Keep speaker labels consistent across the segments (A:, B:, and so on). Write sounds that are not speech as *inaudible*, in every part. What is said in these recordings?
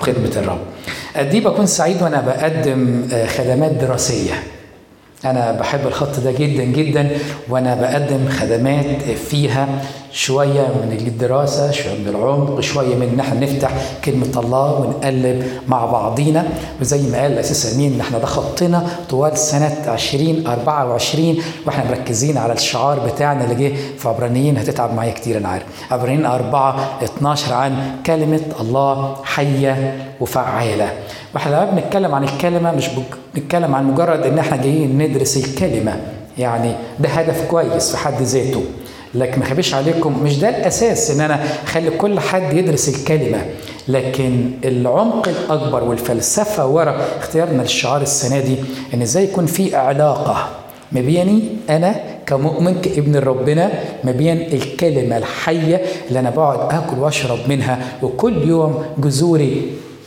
A: بخدمة الرب. قد إيه بكون سعيد وأنا بقدم خدمات دراسية؟ أنا بحب الخط ده جدا جدا وأنا بقدم خدمات فيها شوية من الدراسة شوية من العمق شوية من إن إحنا نفتح كلمة الله ونقلب مع بعضينا. وزي ما قال الأسيس أمين إن إحنا ده خطنا طوال سنة 2024 وإحنا مركزين على الشعار بتاعنا اللي جه في عبرانيين. هتتعب معايا كتير أنا عارف. عبرانيين 4 12 عن كلمة الله حية وفعالة وإحنا لما بنتكلم عن الكلمة مش بنتكلم عن مجرد إن إحنا جايين ندرس الكلمة. يعني ده هدف كويس في حد ذاته. لكن ما خبيش عليكم مش ده الأساس إن أنا أخلي كل حد يدرس الكلمة. لكن العمق الأكبر والفلسفة ورا اختيارنا للشعار السنة دي إن إزاي يكون في علاقة ما بيني أنا كمؤمن كابن ربنا ما بين الكلمة الحية اللي أنا بقعد آكل وأشرب منها وكل يوم جذوري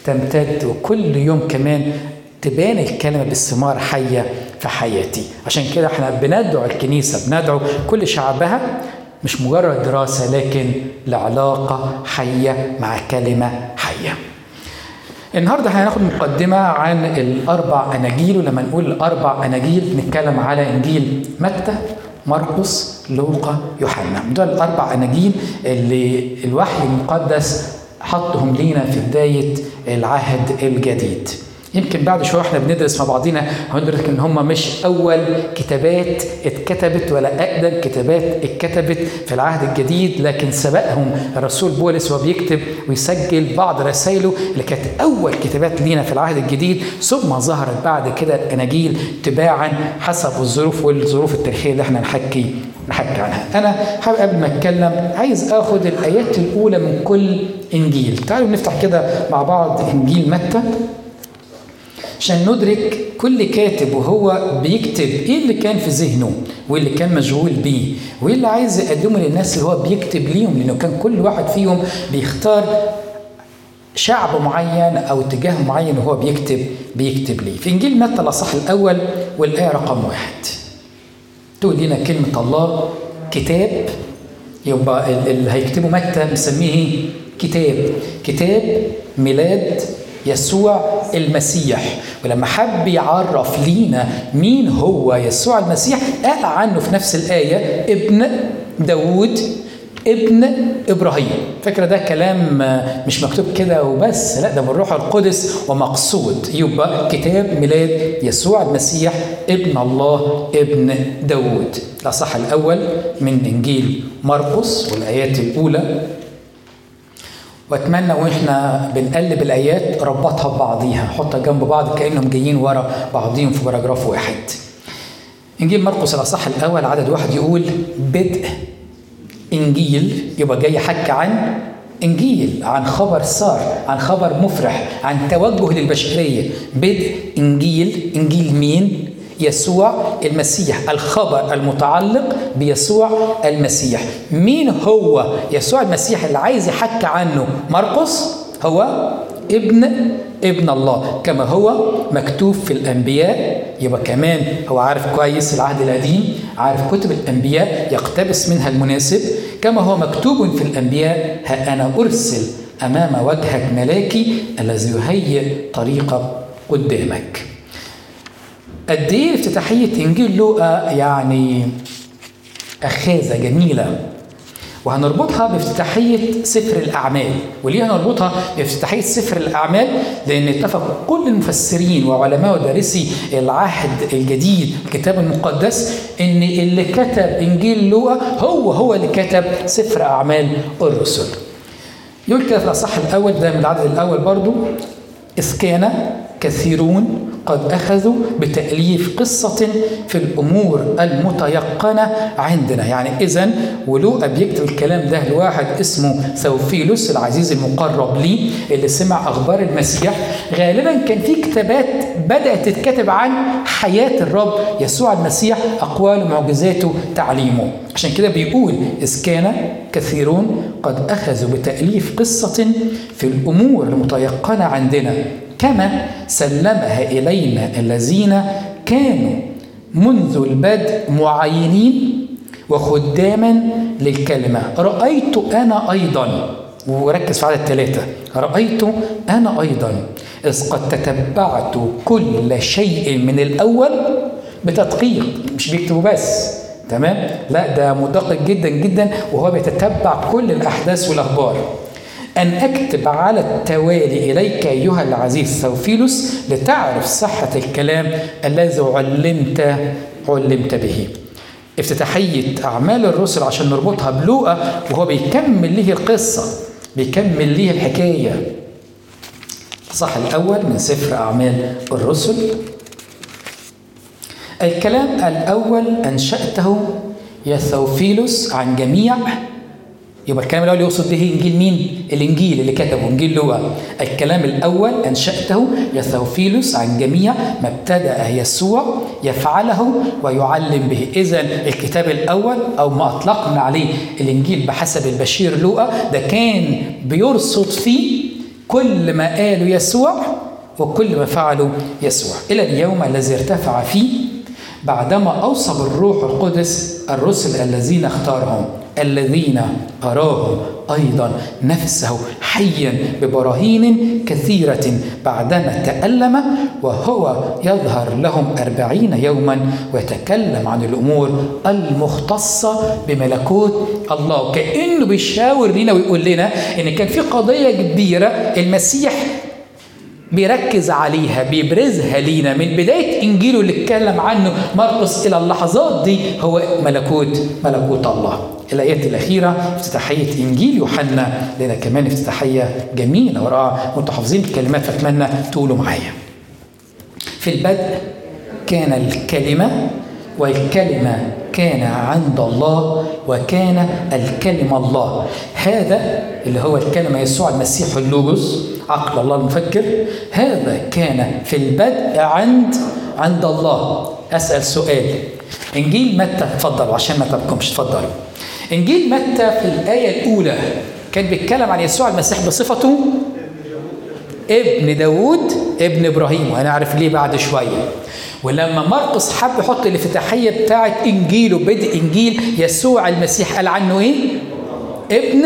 A: تمتد وكل يوم كمان تبان الكلمة بالثمار حية. في حياتي. عشان كده إحنا بندعو الكنيسة بندعو كل شعبها مش مجرد دراسة لكن لعلاقة حية مع كلمة حية. النهاردة هناخد مقدمة عن الأربع أناجيل ولما نقول الأربع أناجيل نتكلم على إنجيل متى؟ مرقس لوقا يوحنا. دول الأربع أناجيل اللي الوحي المقدس حطهم لينا في بداية العهد الجديد. يمكن بعد شوية إحنا بندرس مع بعضينا هندرك إن هم مش أول كتابات اتكتبت ولا أقدم كتابات اتكتبت في العهد الجديد لكن سبقهم الرسول بولس وهو بيكتب ويسجل بعض رسائله اللي كانت أول كتابات لينا في العهد الجديد ثم ظهرت بعد كده الإناجيل تباعا حسب الظروف والظروف التاريخية اللي إحنا نحكي نحكي عنها. أنا حابب قبل ما أتكلم عايز آخد الآيات الأولى من كل إنجيل. تعالوا نفتح كده مع بعض إنجيل متى عشان ندرك كل كاتب وهو بيكتب إيه اللي كان في ذهنه وايه اللي كان مشغول بيه وايه اللي عايز يقدمه للناس اللي هو بيكتب ليهم لأنه كان كل واحد فيهم بيختار شعب معين أو اتجاه معين وهو بيكتب بيكتب ليه. في إنجيل متى الاصح الأول والآية رقم واحد. تقول لنا كلمة الله كتاب يبقى اللي هيكتبه متى مسميه كتاب. كتاب ميلاد يسوع المسيح. ولما حب يعرف لينا مين هو يسوع المسيح قال عنه في نفس الآية ابن داود ابن إبراهيم. فكرة ده كلام مش مكتوب كده وبس لا ده من روح القدس ومقصود. يبقى كتاب ميلاد يسوع المسيح ابن الله ابن داود. الأصح الأول من إنجيل مرقس والآيات الأولى واتمنى وإحنا بنقلب الآيات ربطها ببعضيها حطها جنب بعض كأنهم جايين ورا بعضيهم في باراجراف واحد. انجيل مرقس الأصح الأول عدد واحد يقول بدء إنجيل يبقى جاي يحكي عن إنجيل عن خبر سار عن خبر مفرح عن توجه للبشرية. بدء إنجيل إنجيل مين؟ يسوع المسيح الخبر المتعلق بيسوع المسيح. مين هو يسوع المسيح اللي عايز يحكي عنه؟ مرقس؟ هو ابن ابن الله. كما هو مكتوب في الأنبياء يبقى كمان هو عارف كويس العهد القديم عارف كتب الأنبياء يقتبس منها المناسب. كما هو مكتوب في الأنبياء ها أنا أرسل أمام وجهك ملاكي الذي يهيئ طريقك قدامك. قد إيه افتتاحية انجيل لوقا يعني أخاذة جميلة. وهنربطها بافتتاحية سفر الأعمال. وليه هنربطها بافتتاحية سفر الأعمال؟ لأن اتفق كل المفسرين وعلماء ودارسي العهد الجديد الكتاب المقدس إن اللي كتب إنجيل لوقا هو هو اللي كتب سفر أعمال الرسل. يقول كده في الأصح الأول ده من العدد الأول برضو إذ كان كثيرون قد أخذوا بتأليف قصة في الأمور المتيقنة عندنا. يعني إذا ولوقا بيكتب الكلام ده لواحد اسمه ثوفيلوس العزيز المقرب ليه اللي سمع أخبار المسيح غالبا كان في كتابات بدأت تتكتب عن حياة الرب يسوع المسيح أقواله معجزاته تعليمه. عشان كده بيقول إذ كان كثيرون قد أخذوا بتأليف قصة في الأمور المتيقنة عندنا كما سلمها إلينا الذين كانوا منذ البدء معينين وخداما للكلمة. رأيت أنا أيضا وركز في عدد ثلاثة رأيت أنا أيضا إذ قد تتبعت كل شيء من الأول بتدقيق مش بيكتبوا بس تمام؟ لا ده مدقق جدا جدا وهو بيتتبع كل الأحداث والأخبار. أن أكتب على التوالي إليك أيها العزيز ثوفيلوس لتعرف صحة الكلام الذي علمت علمت به. افتتاحية أعمال الرسل عشان نربطها بلوقا وهو بيكمل ليه القصة بيكمل ليه الحكاية. الصح الأول من سفر أعمال الرسل. الكلام الأول أنشأته يا ثوفيلوس عن جميع يبقى الكلام الأول يقصد به إنجيل مين؟ الإنجيل اللي كتبه إنجيل لوقا. الكلام الأول أنشأته يا ثوفيلوس عن جميع ما ابتدأ يسوع يفعله ويعلم به. إذا الكتاب الأول أو ما أطلقنا عليه الإنجيل بحسب البشير لوقا ده كان بيرصد فيه كل ما قاله يسوع وكل ما فعله يسوع إلى اليوم الذي ارتفع فيه بعدما اوصى بالروح القدس الرسل الذين اختارهم الذين أراهم أيضا نفسه حيا ببراهين كثيرة بعدما تألم وهو يظهر لهم أربعين يوما ويتكلم عن الأمور المختصة بملكوت الله. كأنه بيشاور لنا ويقول لنا إن كان في قضية كبيرة المسيح بيركز عليها بيبرزها لينا من بداية إنجيله اللي اتكلم عنه مرقس إلى اللحظات دي هو ملكوت ملكوت الله. الآيات الأخيرة افتتاحية إنجيل يوحنا لنا كمان افتتاحية جميلة ورائعة وأنتم حافظين الكلمات فأتمنى تقولوا معايا. في البدء كان الكلمة والكلمة كان عند الله وكان الكلمة الله. هذا اللي هو الكلمة يسوع المسيح اللوجوس عقل الله المفكر. هذا كان في البدء عند عند الله. أسأل سؤال. إنجيل متى؟ اتفضلوا عشان ما تبكمش اتفضلوا إنجيل متى في الآية الأولى كان بيتكلم عن يسوع المسيح بصفته؟ ابن داوود ابن إبراهيم وهنعرف ليه بعد شوية. ولما مرقس حب يحط الافتتاحية بتاعت إنجيله بدء إنجيل يسوع المسيح قال عنه إيه؟ ابن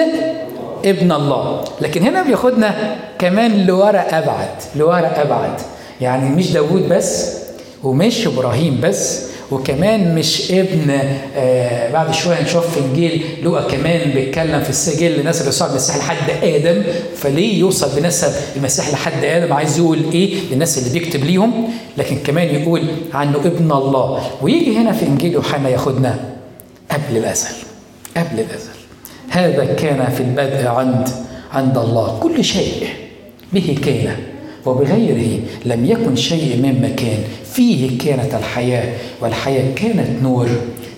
A: ابن الله. لكن هنا بياخدنا كمان لورا أبعد لورا أبعد. يعني مش داوود بس ومش إبراهيم بس وكمان مش ابن آه بعد شوية نشوف في إنجيل لوقا كمان بيتكلم في السجل نسب يسوع المسيح لحد آدم. فليه يوصل بنسب المسيح لحد آدم؟ عايز يقول إيه للناس اللي بيكتب ليهم؟ لكن كمان يقول عنه ابن الله. ويجي هنا في إنجيل يوحنا ياخدنا قبل الأزل قبل الأزل. هذا كان في البدء عند عند الله. كل شيء به كان. وبغيره لم يكن شيء مما كان فيه كانت الحياة والحياة كانت نور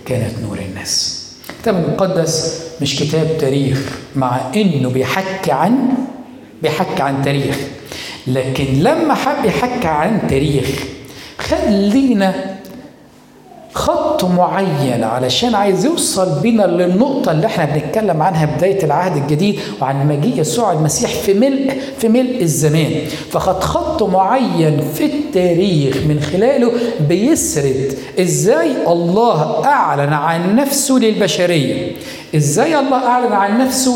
A: كانت نور الناس. الكتاب المقدس مش كتاب تاريخ مع إنه بيحكي عن بيحكي عن تاريخ. لكن لما حب يحكي عن تاريخ خلينا خط معين علشان عايز يوصل بينا للنقطة اللي إحنا بنتكلم عنها بداية العهد الجديد وعن مجيء يسوع المسيح في ملء في ملء الزمان. فخد خط معين في التاريخ من خلاله بيسرد إزاي الله أعلن عن نفسه للبشرية. إزاي الله أعلن عن نفسه؟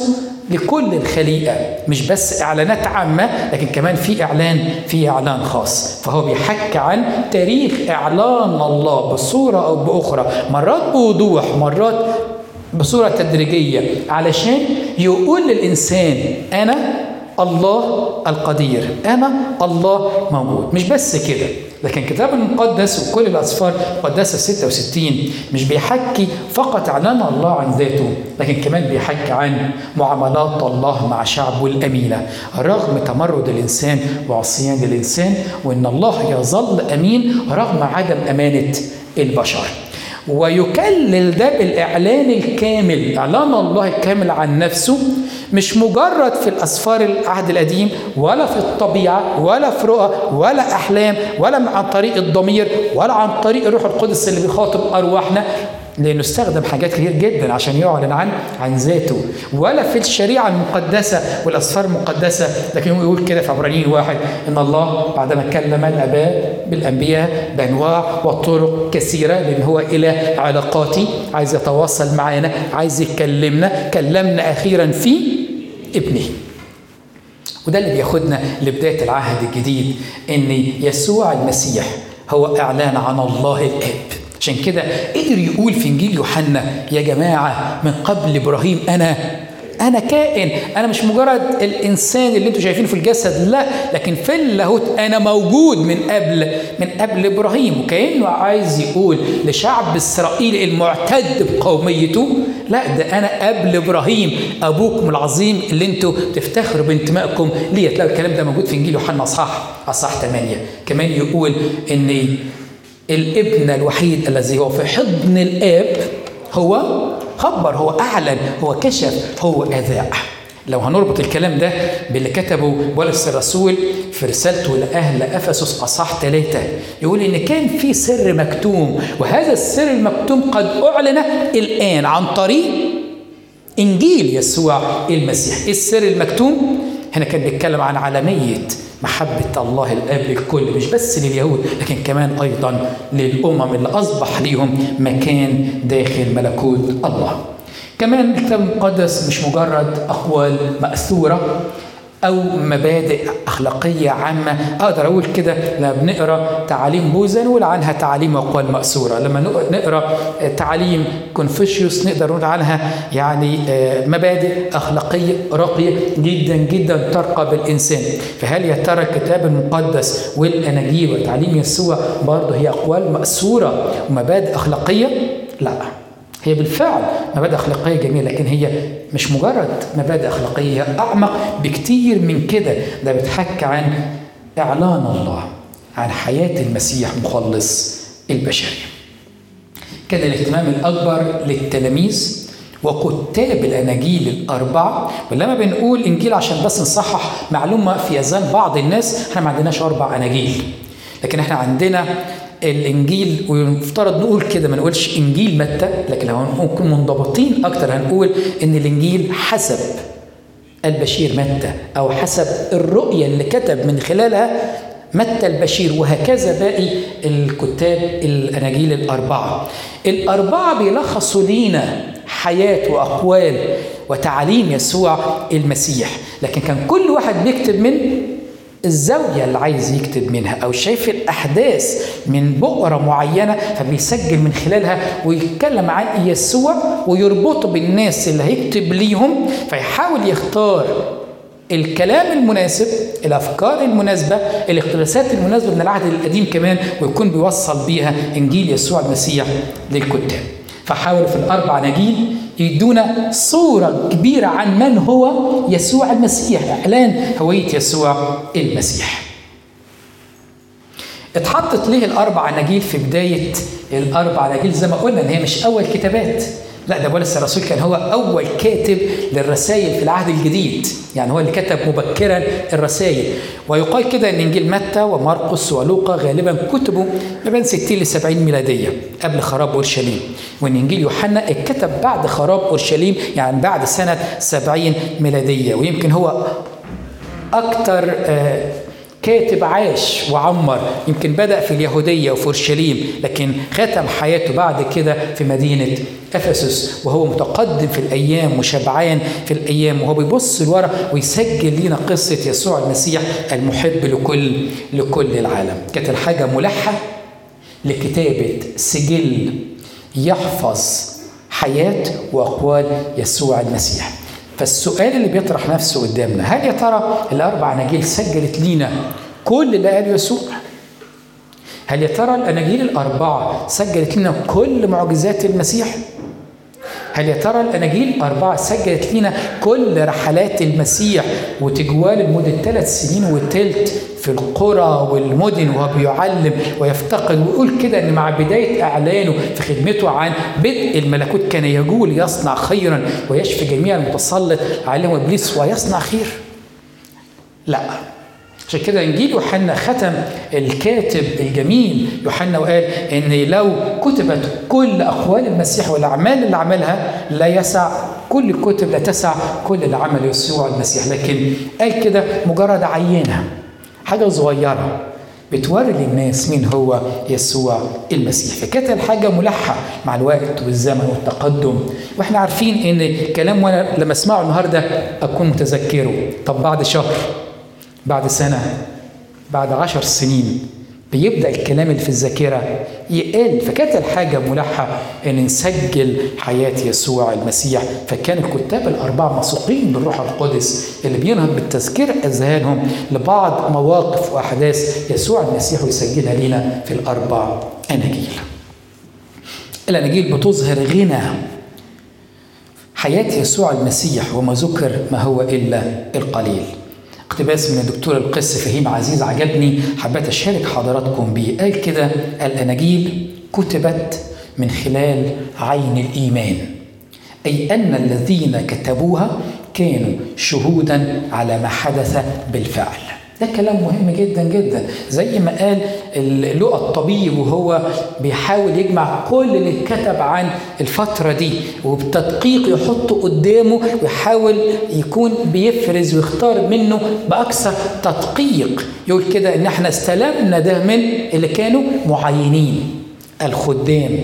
A: لكل الخليقة مش بس إعلانات عامة لكن كمان في إعلان في إعلان خاص. فهو بيحكي عن تاريخ إعلان الله بصورة أو بأخرى. مرات بوضوح مرات بصورة تدريجية علشان يقول للإنسان أنا الله القدير أنا الله موجود. مش بس كده. لكن الكتاب المقدس وكل الأسفار المقدسة 66 مش بيحكي فقط إعلان الله عن ذاته لكن كمان بيحكي عن معاملات الله مع شعبه الأمينة. رغم تمرد الإنسان وعصيان الإنسان وإن الله يظل أمين رغم عدم أمانة البشر. ويكلل ده بالإعلان الكامل إعلان الله الكامل عن نفسه مش مجرد في الأسفار العهد القديم ولا في الطبيعة ولا في رؤى ولا أحلام ولا عن طريق الضمير ولا عن طريق الروح القدس اللي بيخاطب أرواحنا. لأنه استخدم حاجات كتير جدا عشان يعلن عن عن ذاته. ولا في الشريعة المقدسة والأسفار المقدسة لكن يقول كده في عبرانيين واحد إن الله بعدما كلم الآباء بالأنبياء بأنواع وطرق كثيرة لأن هو إله علاقاتي عايز يتواصل معانا عايز يكلمنا كلمنا أخيرا في ابنه. وده اللي بياخدنا لبداية العهد الجديد إن يسوع المسيح هو إعلان عن الله الآب. عشان كده قدر يقول في إنجيل يوحنا يا جماعة من قبل إبراهيم أنا أنا كائن أنا مش مجرد الإنسان اللي أنتوا شايفينه في الجسد لا لكن في اللاهوت أنا موجود من قبل من قبل إبراهيم. وكأنه عايز يقول لشعب إسرائيل المعتد بقوميته لا ده أنا قبل إبراهيم أبوكم العظيم اللي أنتوا تفتخروا بانتمائكم ليه تلاقوا الكلام ده موجود في إنجيل يوحنا أصحاح أصحاح 8 كمان يقول إن الابن الوحيد الذي هو في حضن الآب هو خبر هو أعلن هو كشف هو أذاع. لو هنربط الكلام ده باللي كتبه بولس الرسول في رسالته لأهل أفسس أصح ثلاثة يقول إن كان في سر مكتوم وهذا السر المكتوم قد أعلن الآن عن طريق إنجيل يسوع المسيح. إيه السر المكتوم؟ هنا كان بيتكلم عن عالمية محبة الله الآب للكل مش بس لليهود لكن كمان أيضا للأمم اللي أصبح ليهم مكان داخل ملكوت الله. كمان الكتاب المقدس مش مجرد أقوال مأثورة أو مبادئ أخلاقية عامة. أقدر أقول كده لما بنقرأ تعاليم بوذا نقول عنها تعاليم وأقوال مأثورة. لما نقرأ تعاليم كونفوشيوس نقدر نقول عنها يعني مبادئ أخلاقية راقية جدا جدا ترقى بالإنسان. فهل يا ترى الكتاب المقدس والأناجيل وتعليم يسوع برضه هي أقوال مأثورة ومبادئ أخلاقية؟ لا. هي بالفعل مبادئ أخلاقية جميلة لكن هي مش مجرد مبادئ أخلاقية أعمق بكتير من كده. ده بتحكي عن إعلان الله عن حياة المسيح مخلص البشرية. كان الاهتمام الأكبر للتلاميذ وكتاب الأناجيل الأربعة ولما بنقول إنجيل عشان بس نصحح معلومة في أذهان بعض الناس إحنا ما عندناش أربع أناجيل لكن إحنا عندنا الإنجيل ويفترض نقول كده ما نقولش إنجيل متى لكن لو هنكون منضبطين أكتر هنقول إن الإنجيل حسب البشير متى أو حسب الرؤية اللي كتب من خلالها متى البشير وهكذا باقي الكتاب الأناجيل الأربعة. الأربعة بيلخصوا لينا حياة وأقوال وتعاليم يسوع المسيح. لكن كان كل واحد بيكتب من الزاوية اللي عايز يكتب منها أو شايف الأحداث من بؤرة معينة فبيسجل من خلالها ويتكلم عن يسوع ويربطه بالناس اللي هيكتب ليهم فيحاول يختار الكلام المناسب الأفكار المناسبة الاقتباسات المناسبة من العهد القديم كمان ويكون بيوصل بيها إنجيل يسوع المسيح للكتاب. فحاول في الأربع اناجيل يدونا صورة كبيرة عن من هو يسوع المسيح إعلان هوية يسوع المسيح. اتحطت ليه الأربع أناجيل في بداية الأربع أناجيل زي ما قلنا إن هي مش أول كتابات. لا ده بولس الرسول كان هو أول كاتب للرسائل في العهد الجديد. يعني هو اللي كتب مبكرا الرسائل. ويقال كده إن إنجيل متى ومرقس ولوقا غالبا كتبوا ما بين 60 ل 70 ميلادية قبل خراب أورشليم. وإن إنجيل يوحنا اتكتب بعد خراب أورشليم يعني بعد سنة 70 ميلادية. ويمكن هو أكثر آه كاتب عاش وعمر يمكن بدأ في اليهودية وفي أورشليم لكن ختم حياته بعد كده في مدينة أفسس وهو متقدم في الأيام وشبعان في الأيام وهو بيبص لورا ويسجل لنا قصة يسوع المسيح المحب لكل لكل العالم. كانت الحاجة ملحة لكتابة سجل يحفظ حياة وأقوال يسوع المسيح. فالسؤال اللي بيطرح نفسه قدامنا هل يا ترى الأربع اناجيل سجلت لينا كل اللي قاله يسوع؟ هل يا ترى الأناجيل الأربعة سجلت لنا كل معجزات المسيح؟ هل يا ترى الأناجيل الاربعه سجلت لنا كل رحلات المسيح وتجوال لمدة ثلاث سنين وتلت في القرى والمدن وهو بيعلم ويفتقد ويقول كده إن مع بداية إعلانه في خدمته عن بدء الملكوت كان يجول يصنع خيرا ويشفي جميع المتسلط عليهم إبليس ويصنع خير. لا عشان كده انجيل يوحنا ختم الكاتب الجميل. يوحنا وقال إن لو كتبت كل أقوال المسيح والأعمال اللي عملها لا يسع كل الكتب لا تسع كل اللي عمله يسوع المسيح. لكن قال كده مجرد عينة حاجة صغيرة بتوري للناس مين هو يسوع المسيح. فكانت الحاجة ملحة مع الوقت والزمن والتقدم. وإحنا عارفين إن كلام وأنا لما أسمعه النهارده أكون متذكره. طب بعد شهر بعد سنة بعد عشر سنين بيبدأ الكلام اللي في الذاكرة يقل فكانت الحاجة ملحه إن نسجل حياة يسوع المسيح فكان الكتاب الأربعة مسوقين بالروح القدس اللي بينهض بالتذكير أذهانهم لبعض مواقف وأحداث يسوع المسيح ويسجلها لنا في الأربع اناجيل. الاناجيل بتظهر غنى حياة يسوع المسيح وما ذكر ما هو إلا القليل. اقتباس من الدكتور القس فهيم عزيز عجبني. حبيت أشارك حضراتكم بيه قال كده. الأناجيل كتبت من خلال عين الإيمان. أي أن الذين كتبوها كانوا شهودا على ما حدث بالفعل. ده كلام مهم جدا جدا. زي ما قال لقى الطبيب وهو بيحاول يجمع كل اللي اتكتب عن الفترة دي وبتدقيق يحطه قدامه ويحاول يكون بيفرز ويختار منه بأكثر تدقيق. يقول كده إن إحنا استلمنا ده من اللي كانوا معينين الخدام.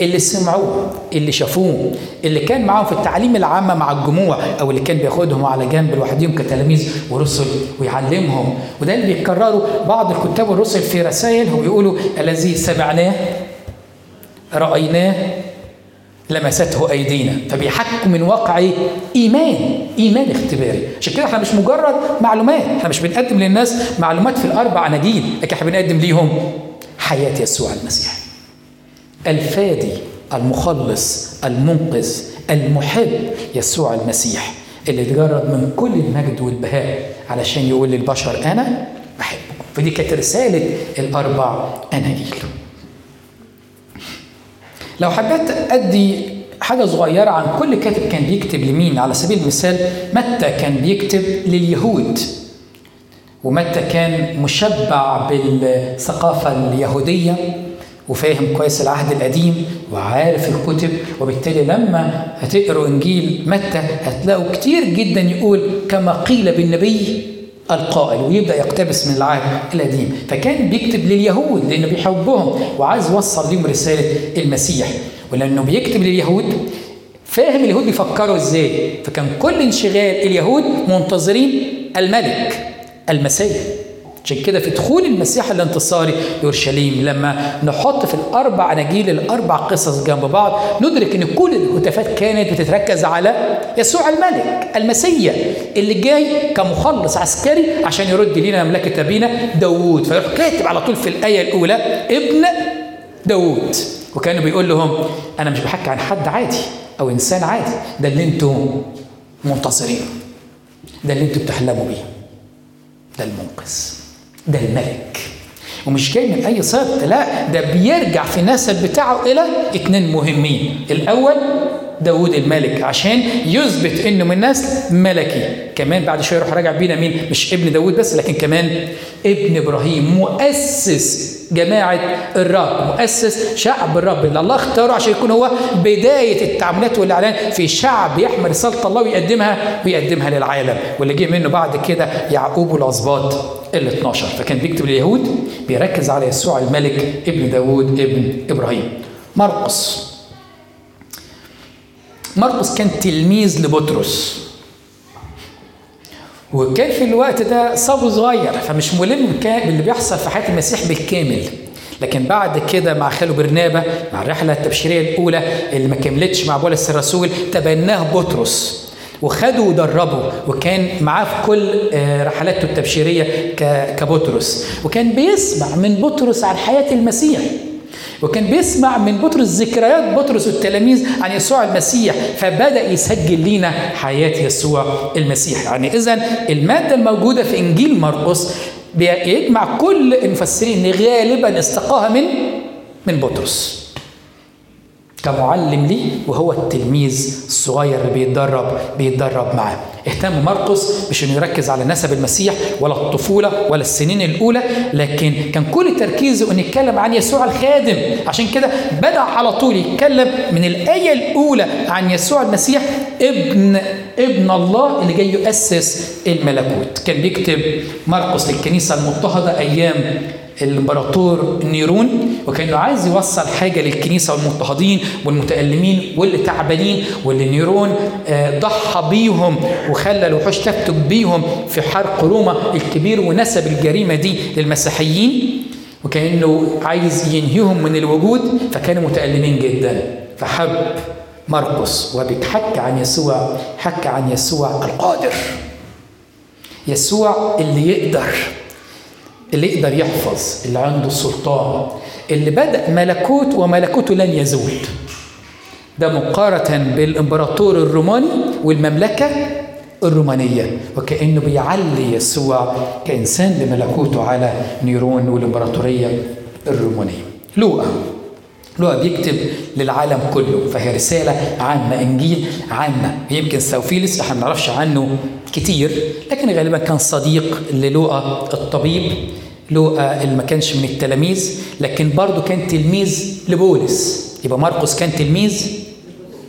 A: اللي سمعوه اللي شافوه اللي كان معاهم في التعليم العامة مع الجموع أو اللي كان بياخدهم على جنب لوحدهم كتلاميذ ورسل ويعلمهم. وده اللي بيكرروا بعض الكتاب والرسل في رسائلهم بيقولوا الذي سمعناه رأيناه لمسته أيدينا. فبيحكوا من واقع إيمان إيمان اختباري. عشان كده إحنا مش مجرد معلومات إحنا مش بنقدم للناس معلومات في الأربع أناجيل لكن إحنا بنقدم ليهم حياة يسوع المسيح. الفادي المخلص المنقذ المحب يسوع المسيح اللي اتجرد من كل المجد والبهاء علشان يقول للبشر أنا بحبكم فدي كانت رسالة الأربع أناجيل. لو حبيت أدي حاجة صغيرة عن كل كاتب كان بيكتب لمين على سبيل المثال متى كان بيكتب لليهود. ومتى كان مشبع بالثقافة اليهودية. وفاهم كويس العهد القديم وعارف الكتب وبالتالي لما هتقروا إنجيل متى هتلاقوا كتير جدا يقول كما قيل بالنبي القائل ويبدأ يقتبس من العهد القديم. فكان بيكتب لليهود لأنه بيحبهم وعايز يوصل لهم رسالة المسيح. ولأنه بيكتب لليهود فاهم اليهود بيفكروا إزاي. فكان كل انشغال اليهود منتظرين الملك المسيح. عشان كده في دخول المسيح الانتصاري لاورشليم لما نحط في الأربع اناجيل الأربع قصص جنب بعض ندرك إن كل الهتافات كانت بتتركز على يسوع الملك المسيا اللي جاي كمخلص عسكري عشان يرد لنا مملكة أبينا داوود. فيروح كاتب على طول في الآية الأولى ابن داوود. وكانوا بيقول لهم أنا مش بحكي عن حد عادي أو إنسان عادي ده اللي أنتم منتصرين ده اللي أنتم بتحلموا بيه ده المنقذ. ده الملك. ومش جاي من أي سبت لا ده بيرجع في النسب بتاعه إلى اتنين مهمين. الأول داود الملك عشان يثبت إنه من نسل ملكي. كمان بعد شوية يروح راجع بينا مين؟ مش ابن داود بس لكن كمان ابن إبراهيم مؤسس جماعة الرب مؤسس شعب الرب. اللي الله اختاره عشان يكون هو بداية التعاملات والإعلان في شعب يحمل رسالة الله ويقدمها ويقدمها للعالم. واللي جه منه بعد كده يعقوب والأسباط ال 12 فكان بيكتب لليهود بيركز على يسوع الملك ابن داود ابن إبراهيم. مرقس. مرقس كان تلميذ لبطرس. وكان في الوقت ده صبي صغير فمش ملم باللي بيحصل في حياة المسيح بالكامل. لكن بعد كده مع خاله برنابا مع الرحلة التبشيرية الأولى اللي ما كملتش مع بولس الرسول تبناه بطرس. وخده ودربه وكان معاه في كل رحلاته التبشيرية كبطرس. وكان بيسمع من بطرس عن حياة المسيح. وكان بيسمع من بطرس ذكريات بطرس والتلاميذ عن يسوع المسيح. فبدأ يسجل لينا حياة يسوع المسيح. يعني اذا المادة الموجودة في إنجيل مرقس بيجمع كل المفسرين غالبا استقاها من من بطرس. كمعلم ليه وهو التلميذ الصغير اللي بيتدرب بيتدرب معاه. اهتم مرقس مش إنه يركز على نسب المسيح ولا الطفولة ولا السنين الأولى لكن كان كل تركيزه إنه يتكلم عن يسوع الخادم. عشان كده بدأ على طول يتكلم من الآية الأولى عن يسوع المسيح ابن ابن الله اللي جاي يؤسس الملكوت. كان بيكتب مرقس للكنيسة المضطهده أيام الامبراطور نيرون وكأنه عايز يوصل حاجة للكنيسة والمضطهدين والمتألمين واللي تعبانين واللي نيرون ضحى بيهم وخلى الوحوش تفتك بيهم في حرق روما الكبير ونسب الجريمة دي للمسيحيين. وكأنه عايز ينهيهم من الوجود فكانوا متألمين جدا. فحب مرقس وبيتحكى عن يسوع حكى عن يسوع القادر. يسوع اللي يقدر. اللي يقدر يحفظ اللي عنده السلطان اللي بدأ ملكوت وملكوته لن يزول. ده مقارنة بالإمبراطور الروماني والمملكة الرومانية. وكأنه بيعلي يسوع كإنسان لملكوته على نيرون والإمبراطورية الرومانية. لوقا لوقا بيكتب للعالم كله. فهي رسالة عامة إنجيل عامة. يمكن ثاوفيلس ما نعرفش عنه كتير لكن غالبا كان صديق للوقا الطبيب لوقا اللي ما كانش من التلاميذ لكن برضه كان تلميذ لبولس. يبقى مرقس كان تلميذ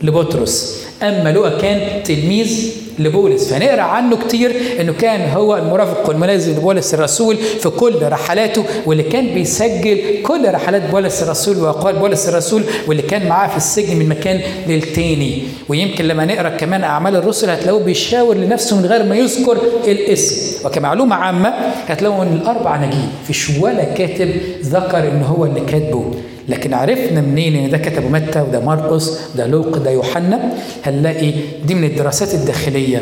A: لبطرس. أما لوقا كان تلميذ لبولس. فنقرأ عنه كتير إنه كان هو المرافق والملازم لبولس الرسول في كل رحلاته واللي كان بيسجل كل رحلات بولس الرسول وأقوال بولس الرسول واللي كان معاه في السجن من مكان للتاني ويمكن لما نقرأ كمان أعمال الرسل هتلاقوه بيشاور لنفسه من غير ما يذكر الاسم. وكمعلومة عامة هتلاقوا إن الأربع نجيب فيش ولا كاتب ذكر إن هو اللي كاتبه. لكن عرفنا منين إن ده كتبه متى وده مرقس وده لوق ده يوحنا هنلاقي دي من الدراسات الداخلية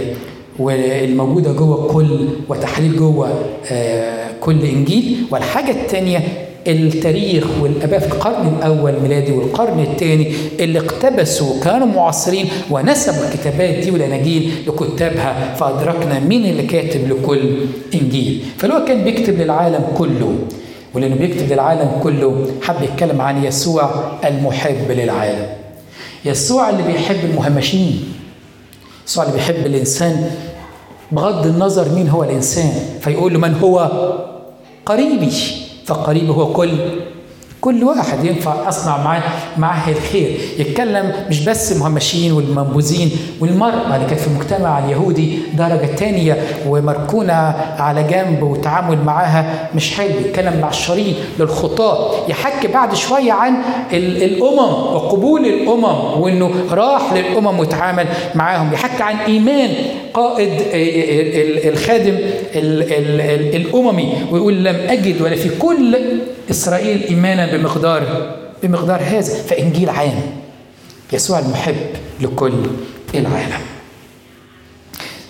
A: والموجودة جوه كل وتحليل جوه آه كل إنجيل. والحاجة الثانية التاريخ والآباء في القرن الأول ميلادي والقرن الثاني اللي اقتبسوا كانوا معاصرين ونسبوا الكتابات دي والاناجيل لكتابها فأدركنا مين اللي كاتب لكل إنجيل. فلو كان بيكتب للعالم كله. ولأنه بيكتب للعالم كله حب يتكلم عن يسوع المحب للعالم. يسوع اللي بيحب المهمشين. يسوع اللي بيحب الإنسان. بغض النظر مين هو الإنسان فيقول له من هو؟ قريبي. فقريبي هو كل كل واحد ينفع أصنع معاه معاه الخير. يتكلم مش بس المهمشين والمنبوذين والمرأة اللي كانت في المجتمع اليهودي درجة تانية ومركونة على جنب وتعامل معاها مش حلو. يتكلم مع الشريط للخطاة. يحكي بعد شوية عن الأمم وقبول الأمم وإنه راح للأمم وتعامل معاهم. يحكي عن إيمان قائد الخادم الأممي ويقول لم أجد ولا في كل إسرائيل إيمانا بمقدار بمقدار هذا فإنجيل عام. يسوع المحب لكل العالم.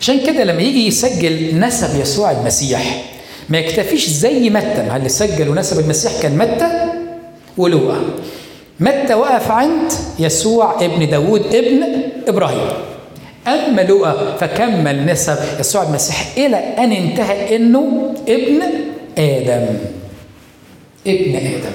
A: عشان كده لما يجي يسجل نسب يسوع المسيح ما يكتفيش زي متى. ما اللي سجل ونسب المسيح كان متى؟ ولوقا. متى وقف عند يسوع ابن داود ابن إبراهيم؟ أما لوقا فكمل نسب يسوع المسيح إلى أن انتهى إنه ابن آدم. ابن آدم.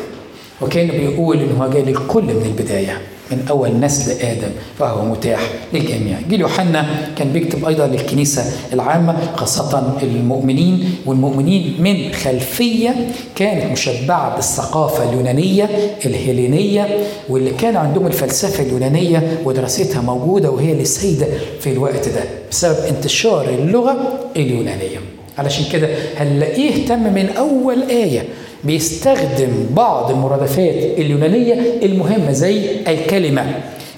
A: وكان بيقول إن هو جاي للكل من البداية. من أول نسل آدم فهو متاح للجميع. جيل يوحنا كان بيكتب أيضا للكنيسة العامة خاصة المؤمنين والمؤمنين من خلفية كانت مشبعة بالثقافة اليونانية الهيلينية واللي كان عندهم الفلسفة اليونانية ودراستها موجودة وهي اللي سيدة في الوقت ده بسبب انتشار اللغة اليونانية. علشان كده هنلاقيه اهتم من أول آية بيستخدم بعض المرادفات اليونانية المهمة زي الكلمة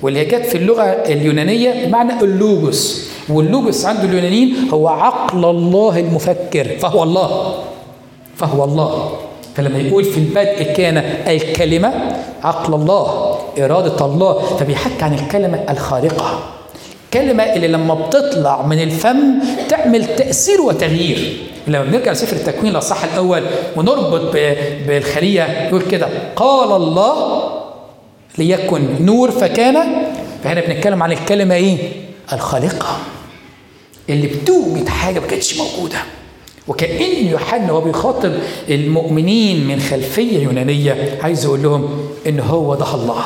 A: واللي جت في اللغة اليونانية بمعنى اللوجوس. واللوجوس عند اليونانيين هو عقل الله المفكر فهو الله فهو الله. فلما يقول في البدء كان الكلمة عقل الله إرادة الله فبيحكي عن الكلمة الخارقة. كلمة اللي لما بتطلع من الفم تعمل تأثير وتغيير. لما بنرجع لسفر التكوين الأصح الأول ونربط بالخلية يقول كده قال الله ليكن نور فكان. فهنا بنتكلم عن الكلمة إيه؟ الخالقة. اللي بتوجد حاجة ما كانتش موجودة. وكأن يوحنا وهو بيخاطب المؤمنين من خلفية يونانية عايز يقول لهم إن هو ده الله.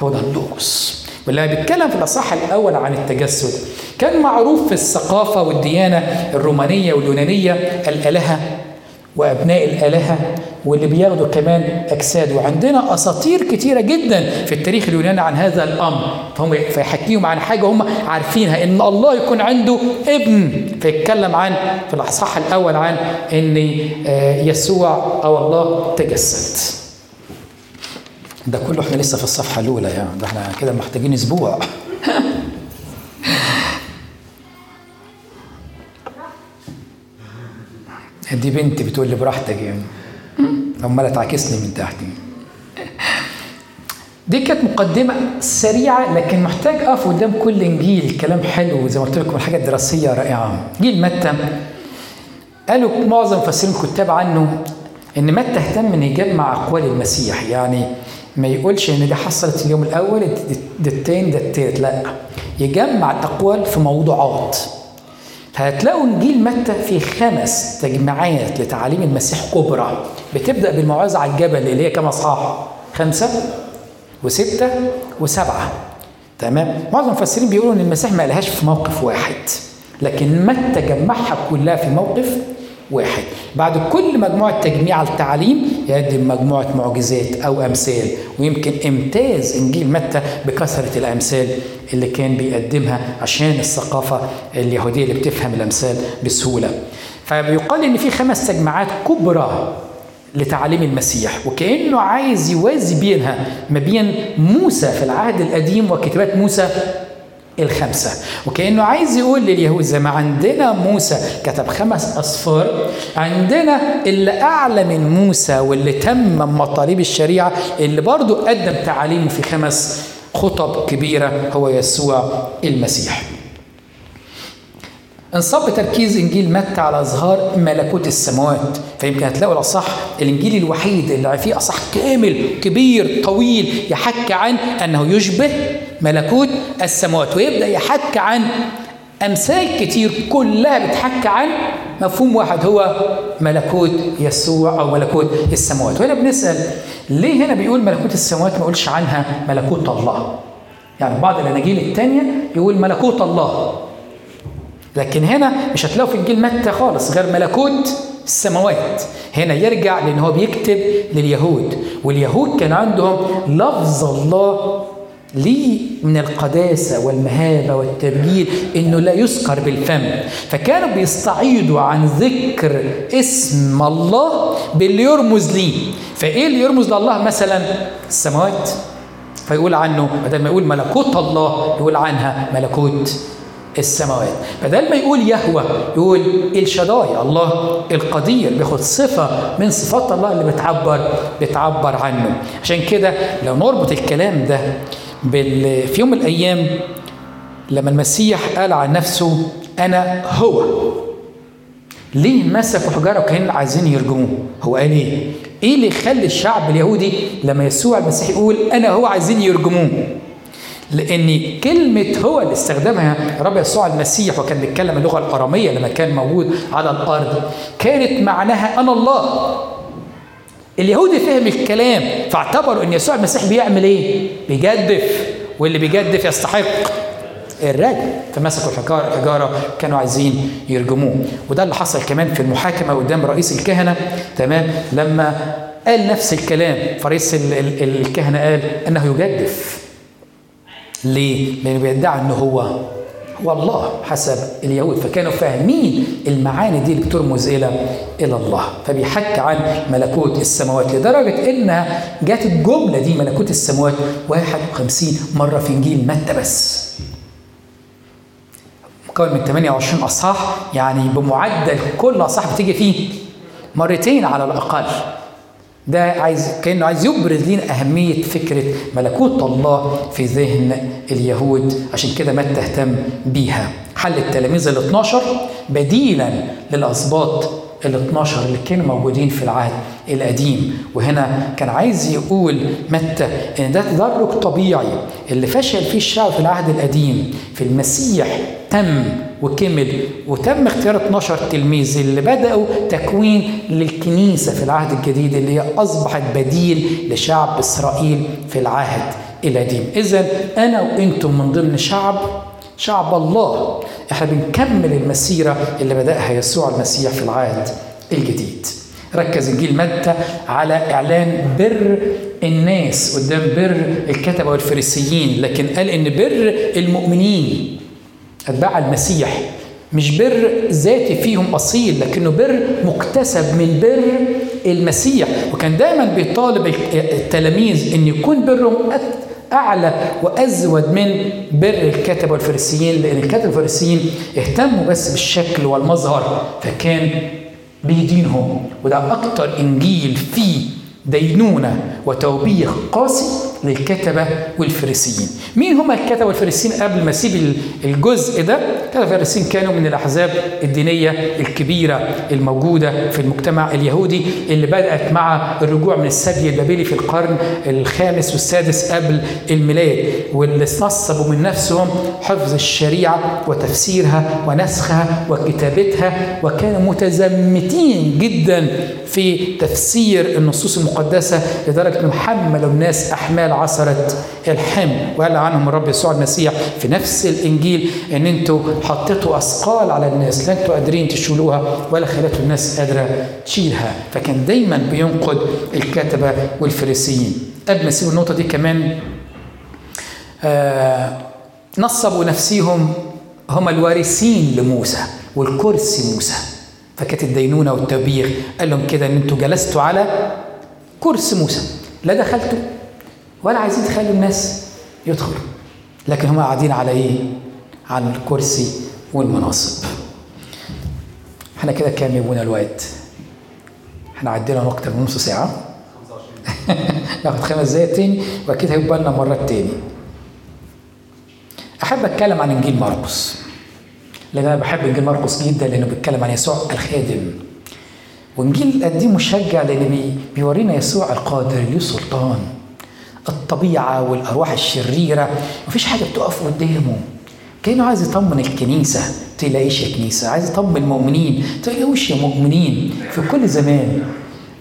A: هو ده اللوجوس. ولما بيتكلم في الأصح الأول عن التجسد. كان معروف في الثقافة والديانة الرومانية واليونانية الآلهة وأبناء الآلهة واللي بياخدوا كمان أجساد. وعندنا أساطير كتيرة جدا في التاريخ اليوناني عن هذا الأمر. فهم فيحكيهم عن حاجة هم عارفينها إن الله يكون عنده ابن. فيتكلم عن في الاصحاح الأول عن إن يسوع أو الله تجسد. ده كله إحنا لسه في الصفحة الأولى يعني ده إحنا كده محتاجين أسبوع. *laughs* دي بنتي بتقول لي براحتك يعني عماله تعاكسني من تحت. دي كانت مقدمة سريعة لكن محتاج أقف قدام كل إنجيل. كلام حلو زي ما قلت لكم الحاجة الدراسية رائعة. إنجيل متى؟ قالوا معظم مفسرين الكتاب عنه إن متى اهتم إن يجمع أقوال المسيح. يعني ما يقولش إن دي حصلت اليوم الأول ده التاني ده التالت لأ يجمع الأقوال في موضوعات فهتلاقوا إنجيل متى في خمس تجمعات لتعاليم المسيح كبرى بتبدأ بالموعظه على الجبل اللي هي كام أصحاح؟ خمسة وستة وسبعة تمام؟ معظم المفسرين بيقولوا إن المسيح ما قالهاش في موقف واحد لكن متى جمعها كلها في موقف واحد. بعد كل مجموعة تجميع التعليم يقدم مجموعة معجزات أو أمثال ويمكن إمتاز إنجيل متى بكثرة الأمثال اللي كان بيقدمها عشان الثقافة اليهودية اللي بتفهم الأمثال بسهولة. فبيقال إن في خمس تجمعات كبرى لتعليم المسيح وكأنه عايز يوازي بينها ما بين موسى في العهد القديم وكتابات موسى الخمسة. وكأنه عايز يقول لليهود زي ما عندنا موسى كتب خمس أصفار عندنا اللي أعلى من موسى واللي تمم مطالب الشريعة اللي برضو قدم تعاليمه في خمس خطب كبيرة هو يسوع المسيح. انصب تركيز إنجيل متى على إظهار ملكوت السماوات فيمكن هتلاقوا الأصح الإنجيل الوحيد اللي فيه أصح كامل كبير طويل يحكي عن أنه يشبه ملكوت السماوات ويبدأ يحكي عن أمثال كتير كلها بتحكي عن مفهوم واحد هو ملكوت يسوع أو ملكوت السماوات. وهنا بنسأل ليه هنا بيقول ملكوت السماوات ما يقولش عنها ملكوت الله؟ يعني بعض الإناجيل الثانية يقول ملكوت الله. لكن هنا مش هتلاقوا في انجيل متى خالص غير ملكوت السماوات. هنا يرجع لأن هو بيكتب لليهود واليهود كان عندهم لفظ الله ليه من القداسة والمهابة والتبجيل إنه لا يذكر بالفم. فكانوا بيستعيضوا عن ذكر اسم الله باللي يرمز ليه فإيه اللي يرمز لله؟ مثلا السماوات. فيقول عنه بدل ما يقول ملكوت الله يقول عنها ملكوت السماوات. بدل ما يقول يهوى يقول الشداي الله القدير بياخد صفة من صفات الله اللي بتعبر بتعبر عنه. عشان كده لو نربط الكلام ده بال... في يوم من الأيام لما المسيح قال عن نفسه أنا هو. ليه مسكوا حجارة وكانوا عايزين يرجموه؟ هو قال إيه؟ إيه اللي يخلي الشعب اليهودي لما يسوع المسيح يقول أنا هو عايزين يرجموه؟ لأن كلمة هو اللي استخدمها رب يسوع المسيح وكان بيتكلم اللغة الأرامية لما كان موجود على الأرض. كانت معناها أنا الله. اليهودي فهم الكلام فاعتبروا إن يسوع المسيح بيعمل إيه؟ بيجدف. واللي بيجدف يستحق الرجل. فمسكوا الحجارة الحجارة كانوا عايزين يرجموه. وده اللي حصل كمان في المحاكمة قدام رئيس الكهنة. تمام؟ لما قال نفس الكلام فرئيس الكهنة قال أنه يجدف. ليه؟ لأنه بيدعي أنه هو هو الله حسب اليهود فكانوا فاهمين المعاني دي اللي بترمز إلى إلى الله. فبيحكي عن ملكوت السماوات لدرجة إنها جت الجملة دي ملكوت السماوات 51 مرة في إنجيل متى بس؟ مكون من 28 أصحاح يعني بمعدل كل أصحاح بتيجي فيه مرتين على الأقل. ده عايز كأنه عايز يبرز لنا أهمية فكرة ملكوت الله في ذهن اليهود. عشان كده ما تهتم بيها. حل التلاميذ ال 12 بديلا للأسباط ال 12 اللي كانوا موجودين في العهد القديم. وهنا كان عايز يقول متى إن ده تدرج طبيعي اللي فشل فيه الشعب في العهد القديم في المسيح تم وكمل. وتم اختيار 12 تلميذ اللي بدأوا تكوين للكنيسة في العهد الجديد اللي هي أصبحت بديل لشعب إسرائيل في العهد القديم. إذا أنا وإنتم من ضمن شعب شعب الله إحنا بنكمل المسيرة اللي بدأها يسوع المسيح في العهد الجديد. ركز إنجيل متى على إعلان بر الناس قدام بر الكتبة والفريسيين لكن قال إن بر المؤمنين. أتباع المسيح. مش بر ذاتي فيهم أصيل لكنه بر مكتسب من بر المسيح. وكان دايما بيطالب التلاميذ إن يكون برهم أعلى وأزود من بر الكتبه والفريسيين لأن الكتبه والفريسيين اهتموا بس بالشكل والمظهر فكان بيدينهم. وده أكتر إنجيل فيه دينونة وتوبيخ قاسي للكتبة والفريسيين. مين هم الكتبة والفريسيين قبل ما أسيب الجزء ده؟ الكتبة والفريسيين كانوا من الأحزاب الدينية الكبيرة الموجودة في المجتمع اليهودي اللي بدأت مع الرجوع من السبي البابلي في القرن الخامس والسادس قبل الميلاد واللي نصبوا من نفسهم حفظ الشريعة وتفسيرها ونسخها وكتابتها وكانوا متزمتين جدا في تفسير النصوص المقدسة لدرجة أنهم حملوا الناس أحمال عصرة الحمل. وقال عنهم الرب يسوع المسيح في نفس الإنجيل أن أنتوا حطيتوا أثقال على الناس لا أنتوا قادرين تشيلوها ولا خليتوا الناس قادرة تشيلها. فكان دايما بينقد الكتبة والفريسيين. قبل ما يسيب النقطة دي كمان آه نصبوا نفسهم هم الوارثين لموسى والكرسي موسى. فكانت الدينونة والتوبيخ قال لهم كده إن أنتوا جلستوا على كرسي موسى لا دخلتوا. ولا عايزين تخلوا الناس يدخلوا لكن هم قاعدين على إيه؟ على الكرسي والمناصب. إحنا كده كام يبونا الوقت إحنا عدينا من نص ساعة. *laughs* ناخد خمس دقايق تاني واكيد هيبقى لنا مرات تاني. أحب أتكلم عن إنجيل مرقس. لأن أنا بحب إنجيل مرقس جدا لأنه بيتكلم عن يسوع الخادم. وإنجيل القديم مشجع لأن بي بيورينا يسوع القادر له سلطان. الطبيعة والأرواح الشريرة. مفيش حاجة بتقف قدامه. كأنه عايز يطمن الكنيسة. تلاقيش يا كنيسة. عايز يطمن المؤمنين. تلاقوش يا مؤمنين؟ في كل زمان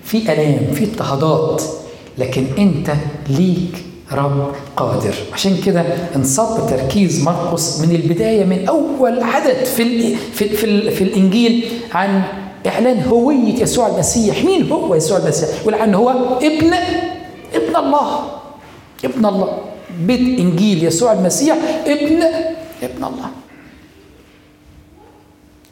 A: في آلام في اضطهادات. لكن أنت ليك رب قادر. عشان كده انصب تركيز مرقس من البداية من أول عدد في ال في في, ال في الإنجيل عن إعلان هوية يسوع المسيح. مين هو يسوع المسيح؟ ولعن هو ابن ابن الله. ابن الله. بيت إنجيل يسوع المسيح ابن ابن الله.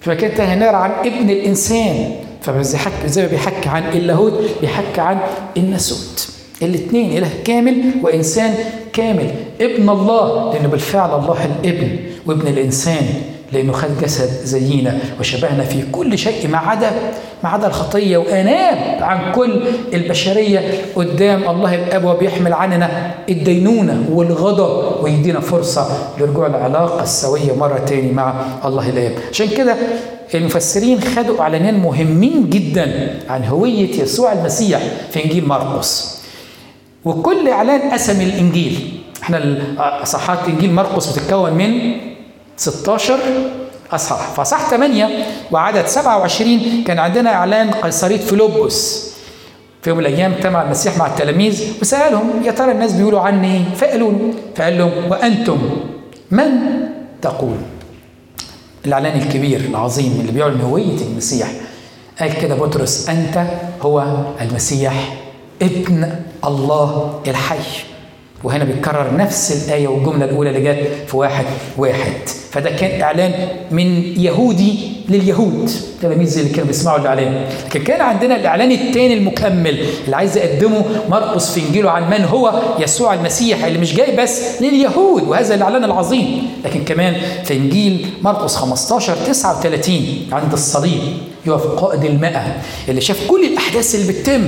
A: فكان هنقرأ عن ابن الإنسان. فبيحكي زي ما بيحكي عن اللاهوت بيحكي عن الناسوت. الاثنين إله كامل وإنسان كامل. ابن الله لأنه بالفعل الله الابن وابن الإنسان. لأنه خد جسد زينا وشبهنا في كل شيء ما عدا ما عدا الخطية وآناب عن كل البشرية قدام الله الأب وبيحمل عننا الدينونة والغضب ويدينا فرصة لرجوع العلاقة السوية مرة تاني مع الله الأب. عشان كده المفسرين خدوا إعلانين مهمين جدا عن هوية يسوع المسيح في إنجيل مرقس. وكل إعلان قسم الإنجيل. إحنا اصحاحات إنجيل مرقس بتتكون من 16 اصحاح فاصحاح 8 وعدد 27 كان عندنا إعلان قيصرية فيلبس في يوم من الأيام اجتمع المسيح مع التلاميذ وسألهم يا ترى الناس بيقولوا عني إيه؟ فقالوا فقال لهم وأنتم من تقول؟ الإعلان الكبير العظيم اللي بيعلن هوية المسيح قال كده بطرس أنت هو المسيح ابن الله الحي وهنا بيتكرر نفس الآية والجملة الأولى اللي جت في واحد واحد. فده كان إعلان من يهودي لليهود. تلاميذ اللي كانوا بيسمعوا الإعلان. لكن كان عندنا الإعلان الثاني المكمل اللي عايز يقدمه مرقس في إنجيله عن من هو يسوع المسيح اللي مش جاي بس لليهود وهذا الإعلان العظيم. لكن كمان في إنجيل مرقس 15 39 عند الصليب يقف قائد المئة اللي شاف كل الأحداث اللي بتتم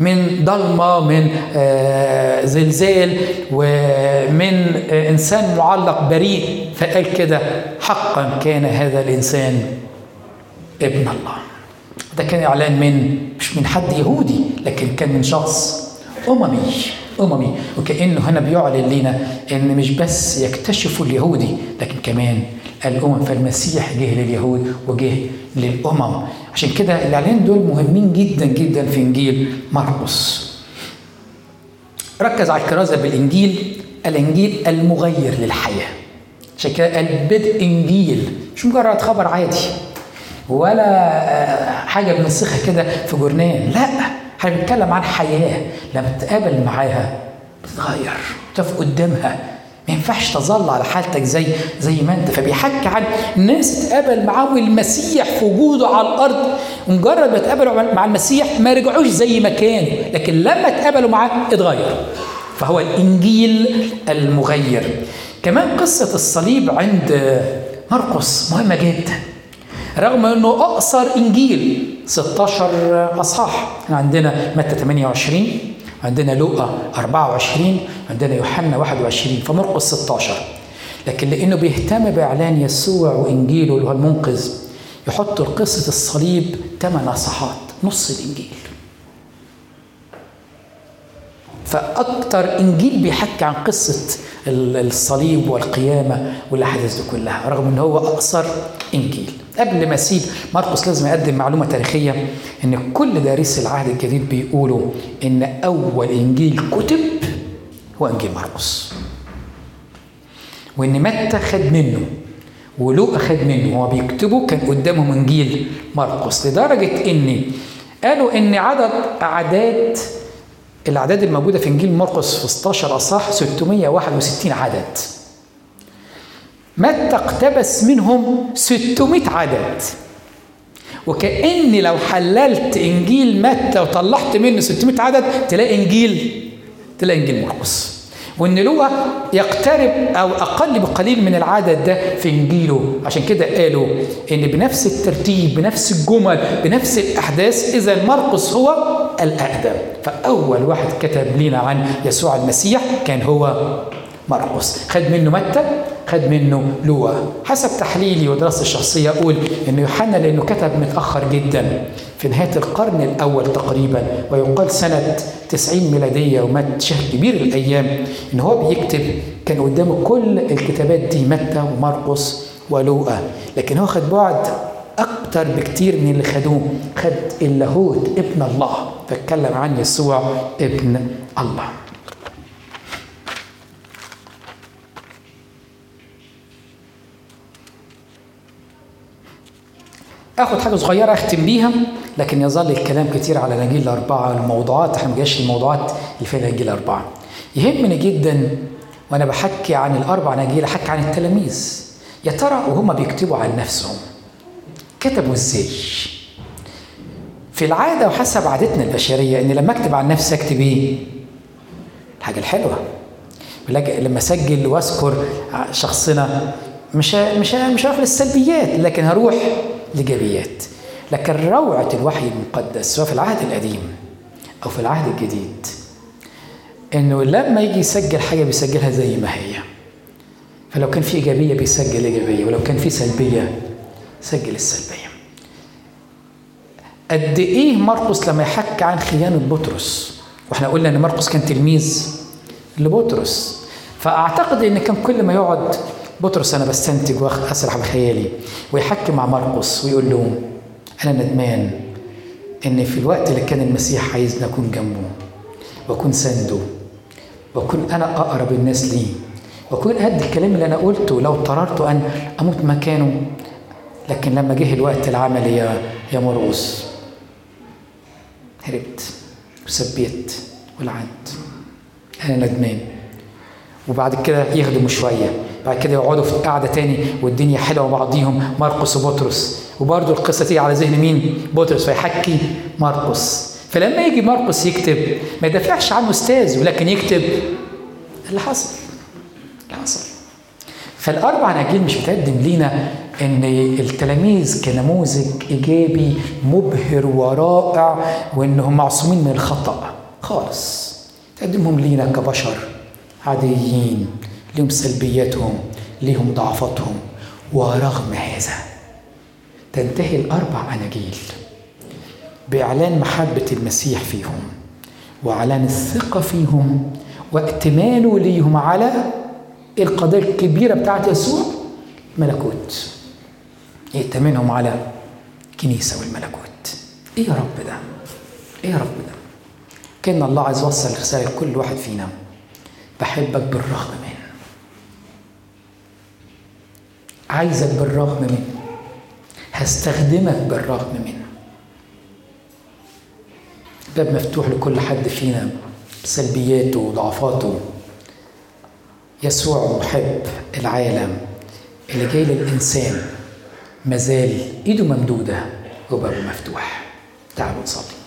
A: من ضلمة من آه زلزال ومن آه إنسان معلق بريء فقال كده حقا كان هذا الإنسان ابن الله. ده كان إعلان من مش من حد يهودي لكن كان من شخص أممي. أممي وكأنه هنا بيعلن لنا إن مش بس يكتشفوا اليهودي لكن كمان الأمم فالمسيح جه لليهود وجه للأمم. عشان كده الإعلان دول مهمين جدا جدا في إنجيل مرقس. ركز على الكرازة بالإنجيل الإنجيل المغير للحياة. عشان كده البدء إنجيل مش مجرد خبر عادي ولا آه، حاجة بننسخها كده في جورنان لا. إحنا بنتكلم عن حياة لما تقابل معاها بتتغير تقف قدامها. ما ينفعش تظل على حالتك زي زي ما انت. فبيحكي عن ناس اتقابل معاهم المسيح في وجوده على الأرض. ومجرد ما اتقابلوا مع المسيح ما رجعوش زي ما كانوا لكن لما اتقابلوا معاه اتغير. فهو الإنجيل المغير. كمان قصة الصليب عند مرقس مهمة جدا. رغم إنه أقصر إنجيل 16 أصحاح. إحنا عندنا متى 28 عندنا لوقا 24 عندنا يوحنا 21 فمرقس 16 لكن لأنه بيهتم بإعلان يسوع وإنجيله اللي هو المنقذ يحط قصه الصليب ثمان اصحاحات نص الإنجيل. فأكتر إنجيل بيحكي عن قصة الصليب والقيامة والأحداث دي كلها رغم إن هو أقصر إنجيل. قبل ما أسيب مرقس لازم اقدم معلومة تاريخية إن كل دارسي العهد الجديد بيقولوا إن أول إنجيل كتب هو إنجيل مرقس وإن متى خد منه ولوقا خد منه وهو بيكتبوا كان قدامهم إنجيل مرقس لدرجة إن قالوا إن عدد أعداد الأعداد الموجودة في إنجيل مرقس في 16 اصحاح 661 عدد. متى اقتبس منهم 600 عدد. وكأن لو حللت إنجيل متى وطلعت منه 600 عدد تلاقي إنجيل تلاقي إنجيل مرقس وإن لوقا يقترب أو أقل بقليل من العدد ده في إنجيله. عشان كده قالوا إن بنفس الترتيب بنفس الجمل بنفس الأحداث إذا مرقس هو الأقدم. فأول واحد كتب لنا عن يسوع المسيح كان هو مرقس خد منه متى؟ خد منه لوقا حسب تحليلي ودراستي الشخصية أقول إن يوحنا لأنه كتب متأخر جدا في نهاية القرن الأول تقريبا ويقال سنة 90 ميلادية ومات شهر كبير الأيام. إن هو بيكتب كان قدامه كل الكتابات دي متى ومرقس ولوقا لكن هو خد بعد أكتر بكتير من اللي خدوه. خد اللاهوت ابن الله فاتكلم عن يسوع ابن الله. آخد حاجة صغيرة أختم بيها لكن يظل الكلام كتير على الاناجيل الأربعة الموضوعات إحنا ما جاش الموضوعات اللي فيها الاناجيل الأربعة. يهمني جدا وأنا بحكي عن الأربع اناجيل أحكي عن التلاميذ. يا ترى وهم بيكتبوا عن نفسهم. كتبوا إزاي في العادة وحسب عادتنا البشرية إن لما أكتب عن نفسي أكتب إيه؟ الحاجة الحلوة. لما أسجل وأذكر شخصنا مش مش مش هروح للسلبيات لكن هروح لإيجابيات لكن روعة الوحي المقدس سواء في العهد القديم أو في العهد الجديد. إنه لما يجي يسجل حاجة بيسجلها زي ما هي. فلو كان في إيجابية بيسجل إيجابية ولو كان في سلبية سجل السلبية. قد إيه مرقس لما يحكي عن خيانة بطرس؟ وإحنا قلنا إن مرقس كان تلميذ لبطرس. فأعتقد إن كان كل ما يقعد بطرس أنا بستنتج واسرح بخيالي. ويحكي مع مرقس ويقول له أنا ندمان ان في الوقت اللي كان المسيح عايزني أكون جنبه وأكون سنده وأكون أنا أقرب الناس ليه وأكون قد الكلام اللي أنا قلته لو اضطررت أن أموت مكانه. لكن لما جه الوقت العملي يا يا مرقس هربت وسبيت والعد أنا ندمان. وبعد كده يخدموا شوية. بعد كده يقعدوا في قعدة تاني والدنيا حلوة بعضيهم. مرقس وبطرس. وبرضه القصة تيجي على ذهن مين؟ بطرس فيحكي مرقس فلما يجي مرقس يكتب ما يدافعش عنه أستاذ ولكن يكتب اللي حصل. اللي حصل. فالأربع اناجيل مش بتقدم لينا إن التلاميذ كنموذج إيجابي مبهر ورائع وانهم معصومين من الخطأ. خالص. تقدمهم لينا كبشر عاديين. لهم سلبياتهم لهم ضعفاتهم ورغم هذا تنتهي الأربع أناجيل بإعلان محبة المسيح فيهم وإعلان الثقة فيهم وائتمانه ليهم على القضية الكبيرة بتاعت يسوع ملكوت. يأتمنهم على كنيسه والملكوت. إيه يا رب ده؟ إيه يا رب ده؟ كأن الله عايز يوصل رساله لكل واحد فينا. بحبك بالرغم من عايزك بالرغم من هستخدمك بالرغم منه. باب مفتوح لكل حد فينا سلبياته وضعفاته يسوع محب العالم اللي جاي للإنسان مازال إيده ممدودة وبابه مفتوح. تعالوا نصلي.